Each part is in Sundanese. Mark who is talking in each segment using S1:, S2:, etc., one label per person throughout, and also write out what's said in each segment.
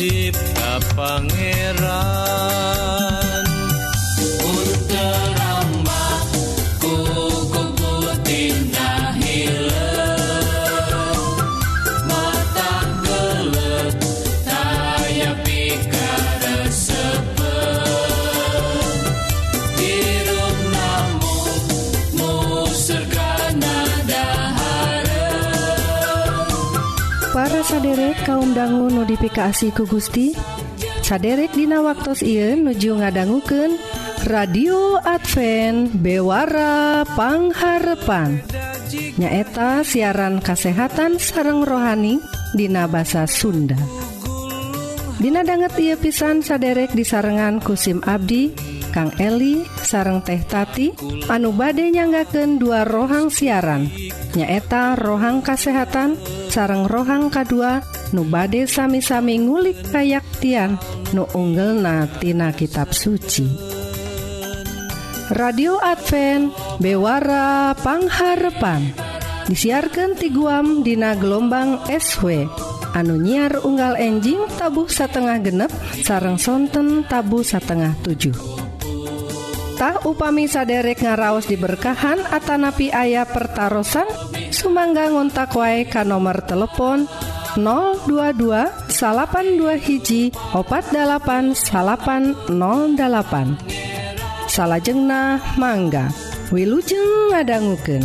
S1: cipta Pangeran
S2: kaum dangu notifikasi ku Gusti saderek Dina waktu Ieu nuju ngadangguken radio Advent bewarapangharpan nyaeta siaran kasehatan sareng rohani Dina bahasa Sunda. Dina banget ia pisan saderek disarengan kusim Abdi Kang Eli sareng teh tati anu bade nyanggaken dua rohang siaran. Nyaeta rohang kasehatan sareng rohang K2 nu bade sami-sami ngulik kayaktian nu unggel natina kitab suci. Radio Advent bewarapangharepan disiarkan ti guam Dina gelombang SW anu nyiar unggal enjing tabuh satengah genep sarang sonten tabu satengah 7 upami saderek ngaraos diberkahan Atanapi ayah pertaran Sumangga ngontak wae ka nomor telepon 022 dua hiji opat 8808 salahjengna mangga. Wilujeng ngadangguken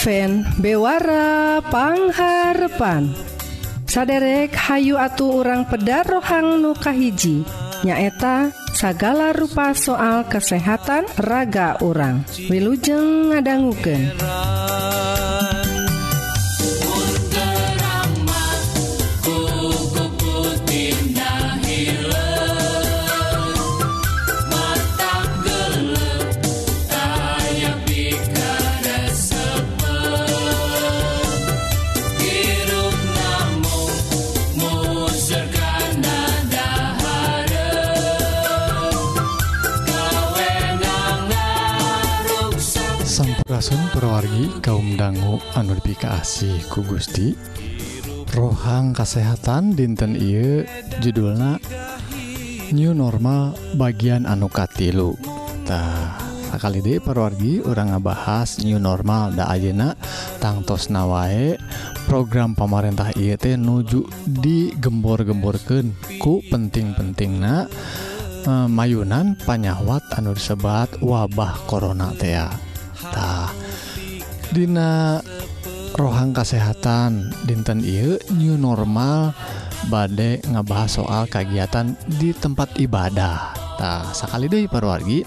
S2: Advance bewara pangharpan. Saderek Hayu atuh urang pedar rohang nukahiji nyaeta sagala rupa soal kesehatan raga orang Wilujeng ngadangguken
S3: wargi kaum dangu anu dipikasi ku Gusti. Rohang kesehatan dinten I judulna new normal bagian anukatiilutah kali De perwargi orang ngebahas new normal da Ayeuna tangtos nawae program pemarintah IET nuju digembor-gemborken ku penting-penting na eh, mayunan panyawat anu disebat wabah Corona tea. Tah, Dina rohang kesehatan dinten I new normal. Badai ngebahas soal kegiatan di tempat ibadah. Tak sekali deh perwargi.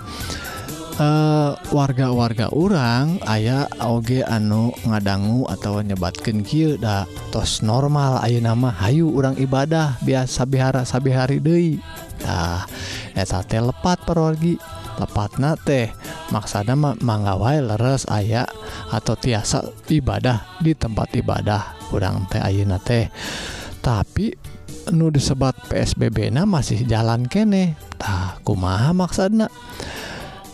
S3: Eh, warga-warga uh, orang ayaah Oge anu ngadanggu atau nyebatkan da tos normal Ayo nama Hayu orang ibadah biasa bihara sabihari Dei nah, lepat perwargi. tepatna teh maksana manggawai leres aya atau tiasa ibadah di tempat ibadah. Kurang teh Ayeuna teh. Tapi nu disebat PSBB na masih jalan kene. Tak kumaha maksana?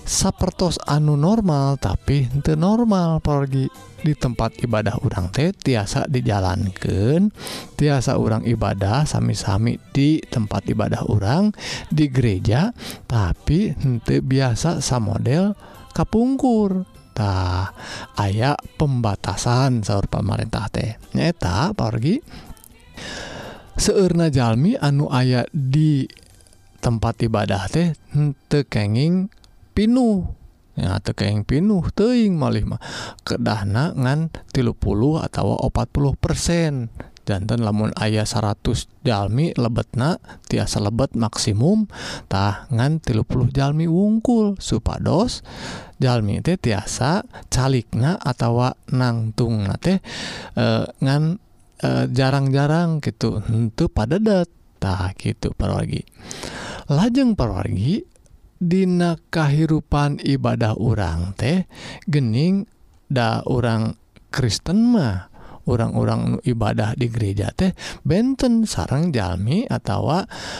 S3: Sapertos anu normal tapi ente normal pergi di tempat ibadah urang teh tiasa dijalankan tiasa orang ibadah sami-sami di tempat ibadah orang di gereja tapi ente biasa sama model kapungkur. Tah aya pembatasan sahur pemerintah teh. Nyata pergi seurna Jalmi anu ayat di tempat ibadah teh ente kenging pinuh. ya tekeng pinuh teing malih mah. Kedahna ngan tilu puluh atau opat puluh persen. Jantan lamun ayah 100 jalmi lebetna tiasa lebet maksimum. Tah ngan tilu puluh jalmi wungkul supados. Jalmi teh tiasa calikna atau nangtung teh e, ngan e, jarang-jarang e, gitu untuk pada dat tah gitu parwargi. Lajeng parwargi Dina kahirupan ibadah urang teh gening da orang Kristen mah orang-orang ibadah di gereja teh benten sarang Jami atau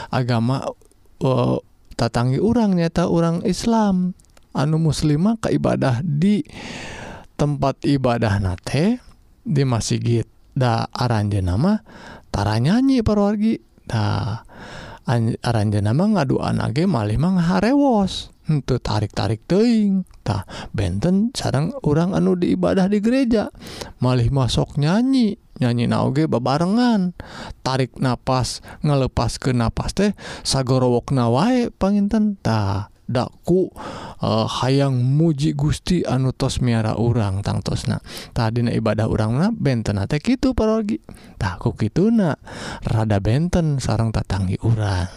S3: agama uh, tatangi orang nyata orang Islam. Anu muslimah ke ibadah di tempat ibadah nate di masjid da aranjenama tara nyanyi perwargi dah nama ngadu anage malihmah harewos untuk tarik-tarik teingtah benten sarang orang anu di ibadah di gereja. Malih masuk nyanyi. Nyanyi nauge bebarengan tarik napas ngelepas ke napas teh sagorowokna panginten pangintentah daku uh, eh, hayang muji Gusti anu tos miara urang tangtosna tadi ibadah urangna benten itu parogi. Takku gituna rada benten sarang tatanggi urang.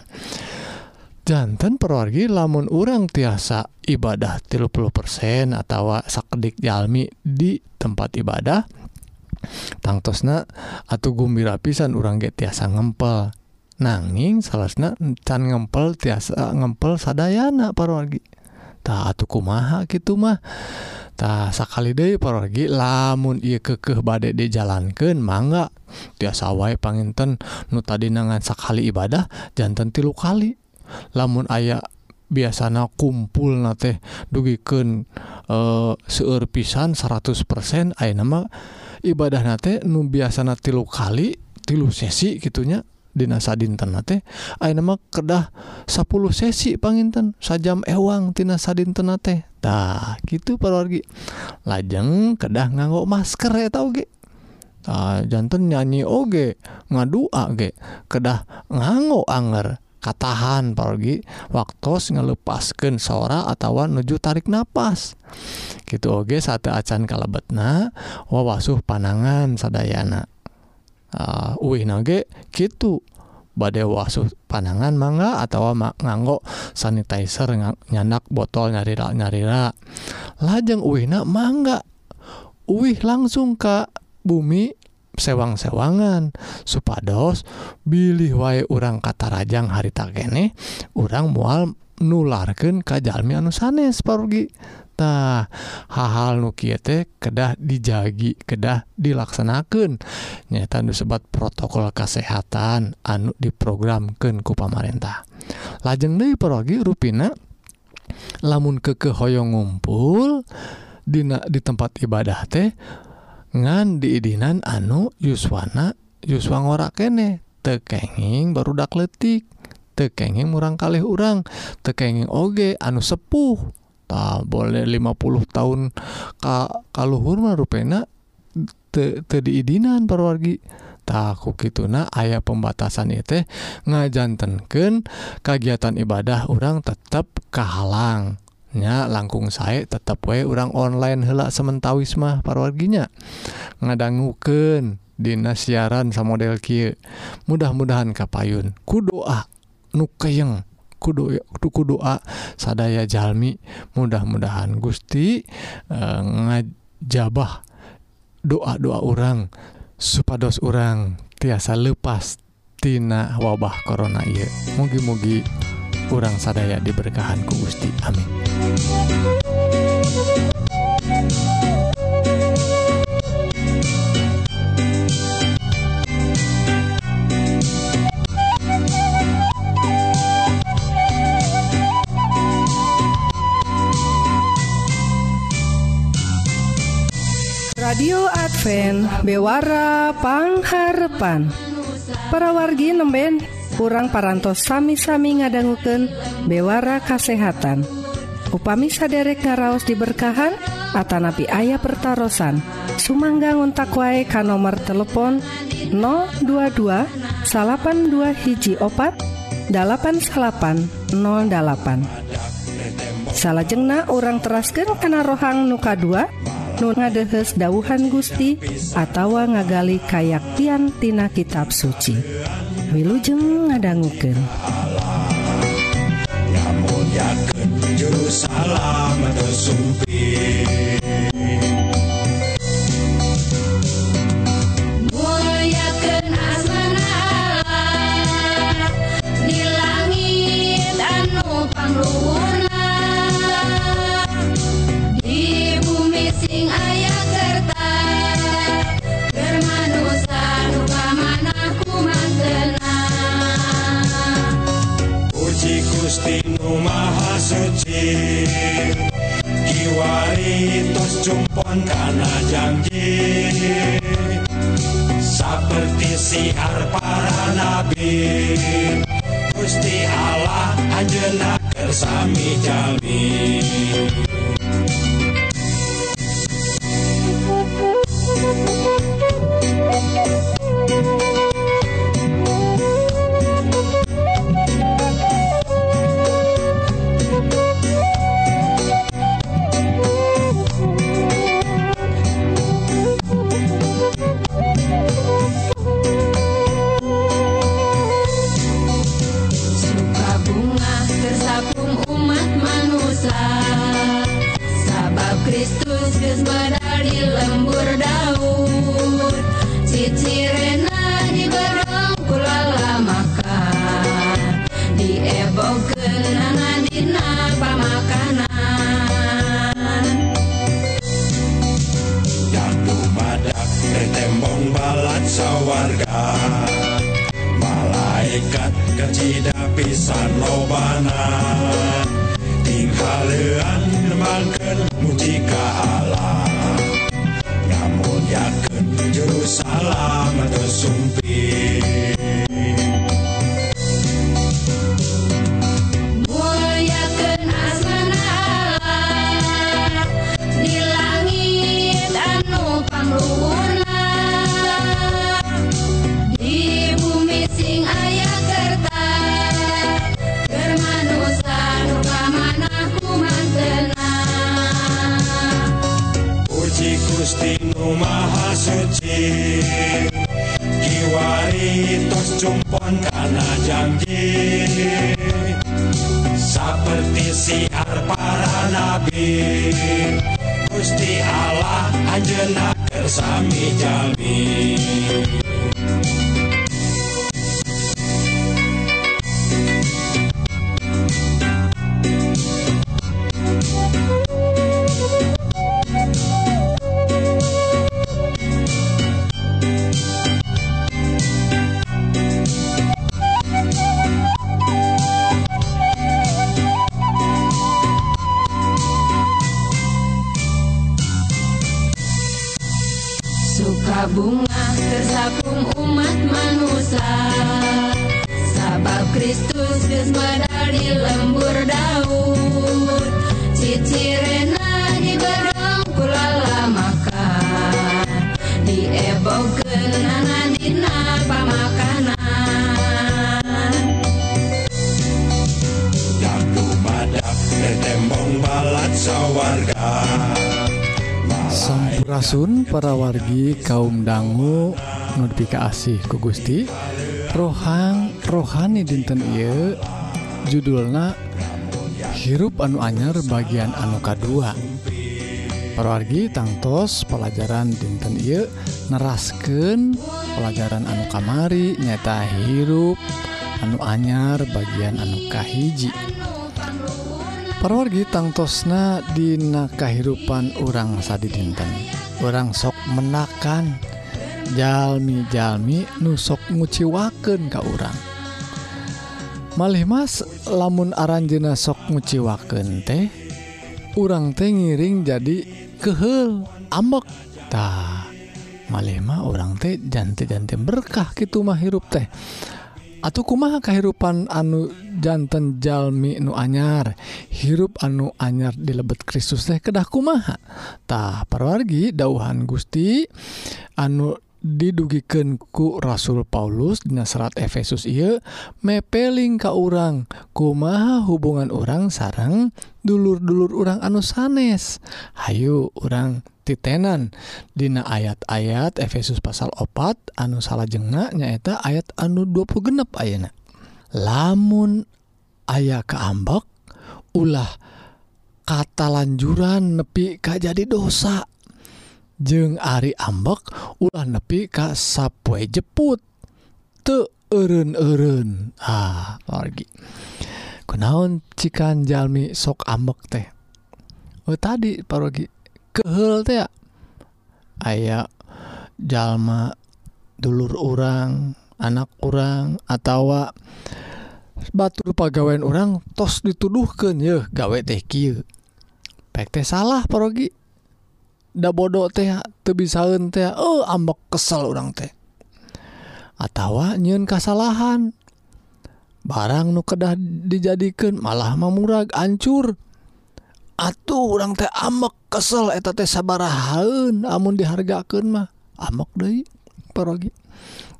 S3: Jantan perwargi lamun urang tiasa ibadah tilu puluh persen atau sakedik jalmi di tempat ibadah tangtosna atau gumbira pisan urang get tiasa ngempel. nanging salah can ngempel tiasa eh, ngempel sadayana parorgi tak tuh kumaha gitu mah? Tak sakali deh parorgi lamun iya kekeh badai dijalankan mangga tiasa wae panginten nu tadi nangan sakali ibadah jantan tilu kali. Lamun ayah biasanya kumpul na teh dugiken e, eh, seueur pisan 100% aya nama ibadah nate nu biasana tilu kali tilu sesi gitunya Sadinten nama kedah 10 sesi Panginten sajam ewangtina Sadinten tehtah gitu pergi lajeng kedah nganggo masker ya tau ge. Uh, jantan nyanyi oge ngadua ge kedah nganggo anger. Katahan pergi waktu ngelepaskan sora atau nuju tarik nafas gitu oge satu acan kalebetna wawasuh panangan sadayana. uh, nage gitu badai wasuh panangan mangga atau nganggo sanitizer nyandak nyanak botol nyarira nyarira. Lajeng uwihna mangga. Uwih langsung ke bumi sewang-sewangan. Supados bilih wae urang kata rajang harita kene urang mual nularkan kajalmi anu sanes parugi eta hal-hal nukiete kedah dijagi kedah dilaksanakan nyata disebat protokol kesehatan anu diprogramkan ku pamarentah. Lajeng dari perogi ruina lamun kekehoyong ngumpul Dina di tempat ibadah teh ngan diidinan anu Yuswana Yuswa ngora kene. Tekenging barudak letik tekenging murang kalih urang tekenging oge anu sepuh. tah boleh 50 tahun ka kalluhur mah rupena teu diidinan perwargi takku gitu nah ayah pembatasan itu ngajantenken kegiatan ibadah orang tetap kehalangnya langkung saya tetap wae orang online helak sementawis mah parwarginya. Ngadangguken Dinas siaran sama model Ki mudah-mudahan kapayun. Kudoa nukeyeng tuku doa sadaya Jalmi. Mudah-mudahan Gusti e, ngajabah doa-doa orang supados orang tiasa lepastina wabah korona ya mugi-mugi kurang sadaya diberkahan ku Gusti. Amin.
S2: radio Advent bewarapangharpan para wargi nemben kurang parantos sami-sami ngadangguken bewara kasehatan. Upami saderek ngaraos diberkahan Atanapi ayah pertaran Sumangga ngontak wae ka nomor telepon 022 82 hiji opat 8808 salahjengna orang terasken kana rohang nuka 2 nu ngadehes dauhan Gusti atawa ngagali kayaktiantina kitab suci. Wilujeng ngadangguken
S4: ya salam tos jumpon kana janji. Seperti siar para nabi. Gusti Allah anjena kersami jami. pembalat sawarga malaikat kecida pisan lobana. Tingkalan mangken mujika Allah. Namun yakin juru salam tersumpi suci Kiwari tos jumpon karena janji Seperti siar para nabi Gusti Allah anjena kersami jami
S3: rasun para wargi kaum dangu notifikasi ku Gusti. Rohang rohani dinten I judulna hirup anu anyar bagian anu K2 perwargi tangtos pelajaran dinten I nerasken pelajaran anu kamari nyata hirup anu anyar bagian anu Kahiji. Parwargi tangtosna Dina kehidupan orang sadi dinten. orang sok menakan. Jalmi-jalmi nusok nguciwaken ke orang malih Mas lamun aranjena sok nguciwaken teh urang teh ngiring jadi kehel ambektah malema orang teh janti-janti berkah gitu mah hirup teh. atau kumaha kehidupan anu jantan Jalmi nu anyar? Hirup anu anyar dilebet Kristus teh kedah kumahatah perwargi dauhan Gusti anu didugikan ku Rasul Paulus dina serat Efesus ia mepeling ka urang. Kumaha hubungan orang sarang dulur-dulur orang anu sanes? Hayu orang titenan. Dina ayat-ayat Efesus pasal opat anu salah jengak nyaeta ayat anu 20 genep ayana lamun aya keambek ulah kata lanjuran nepi ka jadi dosa. jeung Ari ambek ulah nepi ka sapue jeput. Te eureun-eureun ah wargi. Kunaon cikan jalmi sok ambek teh? Oh tadi parogi kehel teh aya jalma dulur orang anak orang atau batur pagawean orang tos dituduhkan ya gawe teh kieu. Pek teh salah parogi da bodoh teh teu bisaeun teh oh ambek kesel orang teh. Atawa nyun kesalahan barang nu kedah dijadikan malah mamurag ancur. Atuh orang teh ambek kesel eta teh sabarahaun amun dihargakan mah. Amok deh parogi.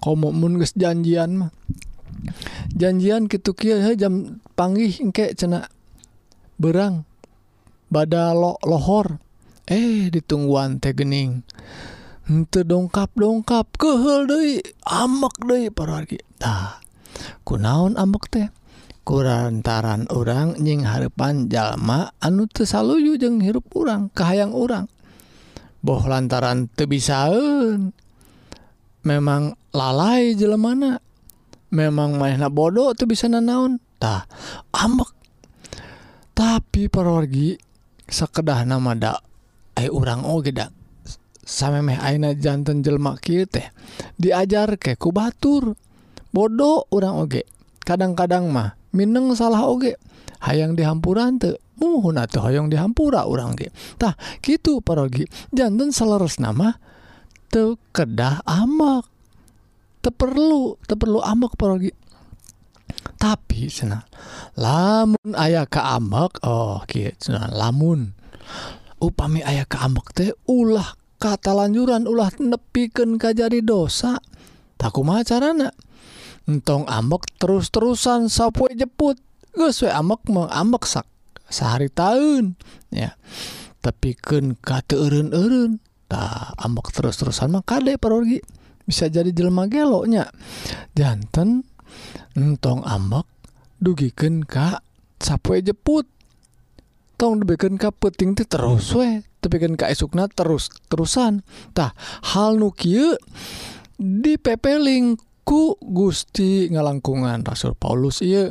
S3: Komomun geus janjian mah. Janjian kitu kieu jam panggih engke cenah berang bada lo lohor. eh ditungguan teh gening. Henteu dongkap dongkap kehel Dei amak parogi tah kunaon ambek teh? Kurantaran orang nying harepan jalma anu tesaluyu jeung hirup urang kahayang urang. Boh lantaran tebisaun memang lalai jelemana. Memang mainna bodoh tuh bisa nanaontah ambek tapi parorgi sekedah nama dak Eh, orang Ogedak sampai Aina jantan jelma teh diajar ke ku Batur. Bodoh orang oge kadang-kadang mah Mineng salah oge. Hayang dihampuran te muhun atau hayang dihampura orang ge. Tah gitu parogi jantan seleres nama te kedah amak. Te perlu te perlu amak parogi. Tapi cenah lamun ayah ke amak oh gitu lamun. Upami ayah ke amak teh ulah kata lanjuran ulah nepikeun kajari dosa. Tak kumaha carana entong ambek terus-terusan sapue jeput. Geus we ambek mah ambek sak sehari tahun ya. Tapi kan kata eureun-eureun tah ambek terus-terusan mah kade parogi bisa jadi jelema geloknya janten entong ambek dugikeun ka sapue jeput tong dibikin ka peting tuh terus we tepikan ka esukna terus terusan. Tah hal nu kieu dipepeling ku Gusti ngalangkungan Rasul Paulus iya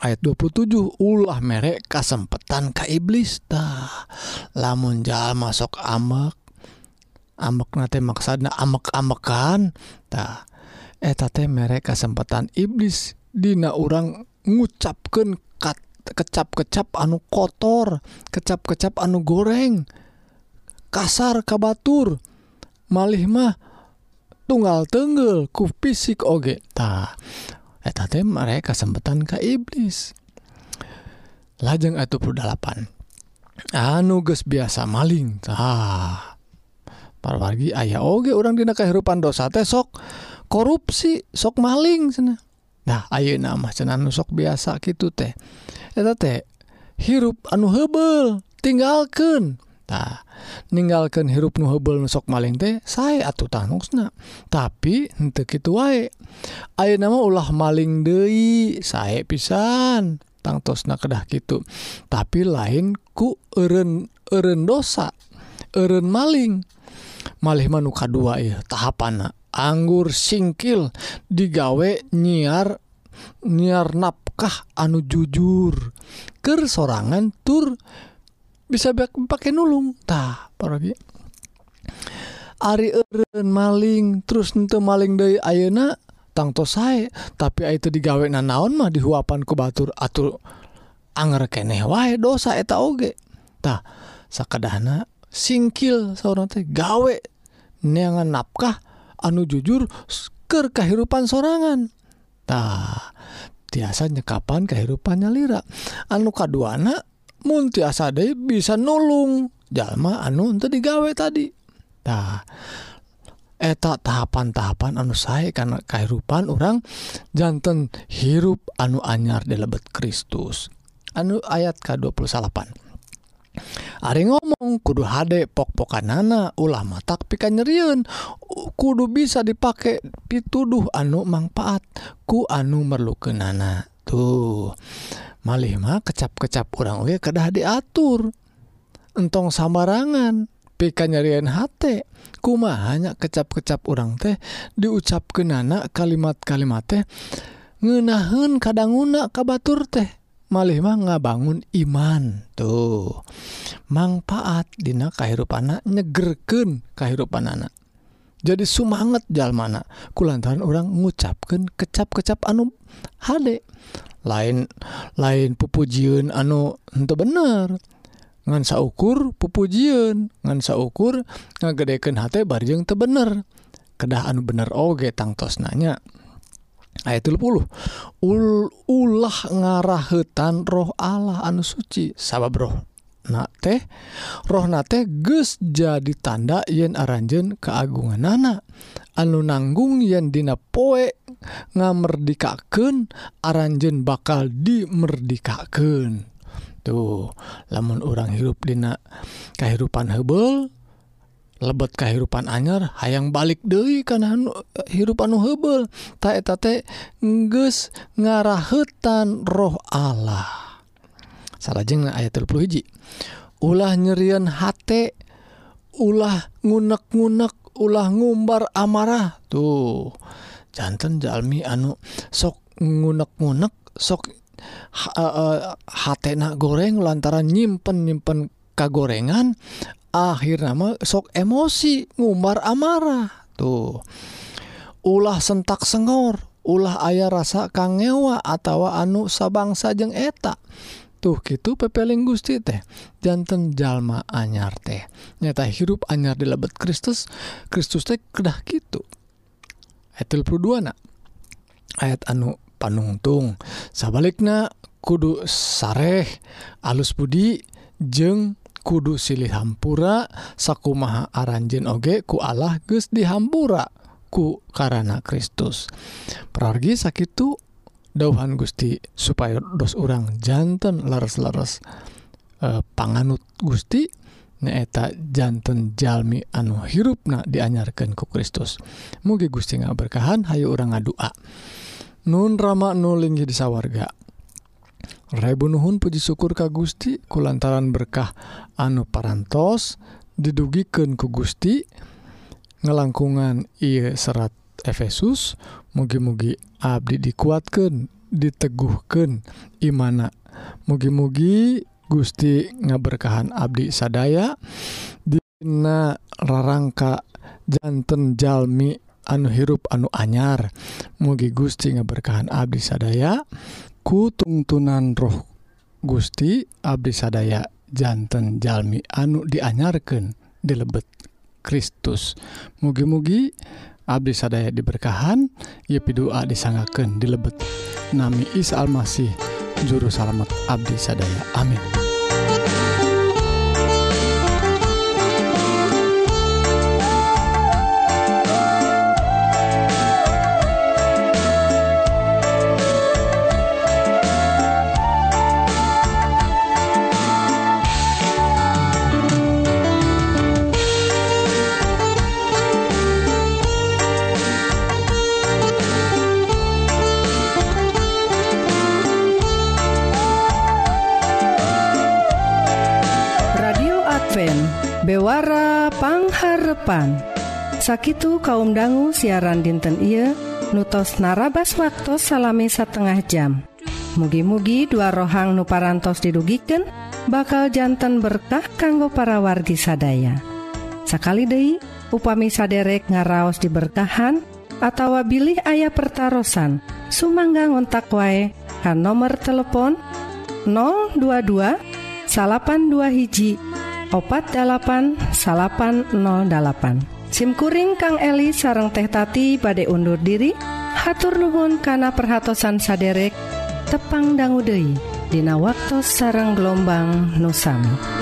S3: ayat 27 ulah merek kesempatan ka iblis. Tah lamun jalma masuk amek amek nate maksadna amek-amekan tah eta teh merek kesempatan iblis. Dina orang ngucapkan kecap-kecap anu kotor kecap-kecap anu goreng. Kasar kabatur malih mah tunggal tenggel ku fisik ogetah mereka kesempatan ke iblis. Lajeng atau perdalapan anuges biasa maling. Tah parwargi ayah oge orang dina kehidupan dosa teh sok korupsi sok maling sana nah ayo nama cenah anu sok biasa gitu teh. teh hirup anu hebel tinggalkan tak meninggalkan hirup nu hebel nusok maling teh saya atuh tanungsna tapi untuk itu wae Ayo nama ulah maling Dei saya pisan tangtosna kedah gitu tapi lain ku eren eren dosa eren maling. Malih manuka dua ya tahapan anggur singkil digawe nyiar nyiar nap Sokah anu jujur? Ke sorangan tur bisa pakai nulungtah paragi Ari Eren maling terus ente maling dari Ayeuna tangtos saya tapi itu digawe na naon mah dihuapan ku batur atur anger keneh wae dosa eta oge. Tah sakadahna singkil seorang teh gawe. Neangan nafkah anu jujur ke kehidupan sorangan? Tah tiasa nyekapan kehidupannya lra anu kaduanamun tiasa De bisa nulung. Jalma anu untuk digawe taditah eta tahapan-tahapan anu saya karena kehidupan orang jantan hirup anu anyar di lebet Kristus. Anu ayat ke 28 Ari ngomong kudu HD pokpokan nana ulama tak pika nyeriun kudu bisa dipakai pituduh anu manfaat ku anu merluken nana tuh malima kecap-kecap orang we kedah diatur. Entong samarangan pika nyarian hate. Kuma hanya kecap-kecap orang teh diucap ke nana kalimat-kalimat teh ngenahun kadang nguna kabatur teh. malmah ngabangun iman tuh. Manfaat Dina kehidupan anak nyegerken kehidupan anak jadi sumangat jalmana. Kulantaran orang ngucapkan kecap-kecap anu hade. Lain lain pupujiun anu untuk bener. Ngansa ukur pupujiun ngansa ukur ngagedeken hati barjeng tebener kedahan bener. Oge tangtos nanya Ul ulah ngarahetan roh Allah anu suci. Sabab roh na teh rohna teh ges jadi tanda yen aranjen keagungan nana anu nanggung yen dina poe ngamerdikaken aranjen bakal dimerdikaken tuh lamun orang hirup dina kehidupan hebel lebet kehidupan anyar hayang balik Dewi karena hirup anu hebel taeta ngarahutan roh Allah. Salahjeng ayat hiji. Ulah nyerian hate ulah ngunek-ngunek ulah ngumbar amarah. Tuh jantan Jalmi anu sok ngunek-ngunek sok uh, eh, eh, hatena goreng lantaran nyimpen nyimpen kagorengan akhirnya sok emosi ngumbar amarah. Tuh. Ulah sentak sengor ulah ayah rasa kangewa atau anu sabangsa jeng eta. Tuh gitu pepeling Gusti teh. Jantan jalma anyar teh. Nyata hirup anyar di lebet Kristus Kristus teh kedah gitu ayat 22 nak. Ayat anu panungtung. Sabalikna kudu sareh alus budi jeng kudu silih hampura sakumaha aranjen oge ku Allah geus dihampura ku karena Kristus. Pergi sakitu dauhan Gusti supaya dos orang jantan leres-leres e, eh, panganut Gusti nyaeta jantan jalmi anu hirupna dianyarkan ku Kristus. Mugi Gusti nggak berkahan Hayu orang ngadua. Nun rama nulingi disawarga Rebunuhun puji syukur ka Gusti kulantaran berkah anu parantos didugiken ku Gusti. Ngelangkungan ia serat Efesus mugi-mugi Abdi dikuatkan diteguhkan imana. Mugi-mugi Gusti ngaberkahan Abdi sadaya Dina rarangka jantan Jalmi anu hirup anu anyar. Mugi Gusti ngaberkahan Abdi sadaya ku tungtunan roh Gusti Abdi sadaya jantan Jalmi anu dianyarkan dilebet Kristus. Mugi-mugi Abdi sadaya diberkahan Yepi doa disangaken dilebet. Nami Isa Almasih juru salamet Abdi sadaya.
S2: Amin. Sakit kaum dangu siaran dinten ia nutos narabas waktu salami setengah jam. Mugi-mugi dua rohang nuparantos didugiken bakal jantan berkah kanggo para wargi sadaya. Sakali Dei upami saderek ngaraos diberkahan atau bilih ayah pertaran sumangga ngontak wae kan nomor telepon 022 82 hiji 0808 SIMkuring Kang Eli sareng teh tati bade undur diri. Hatur Nuhun kana perhatsan saderek tepang danggudehi Dina waktu sareng gelombang Nusantara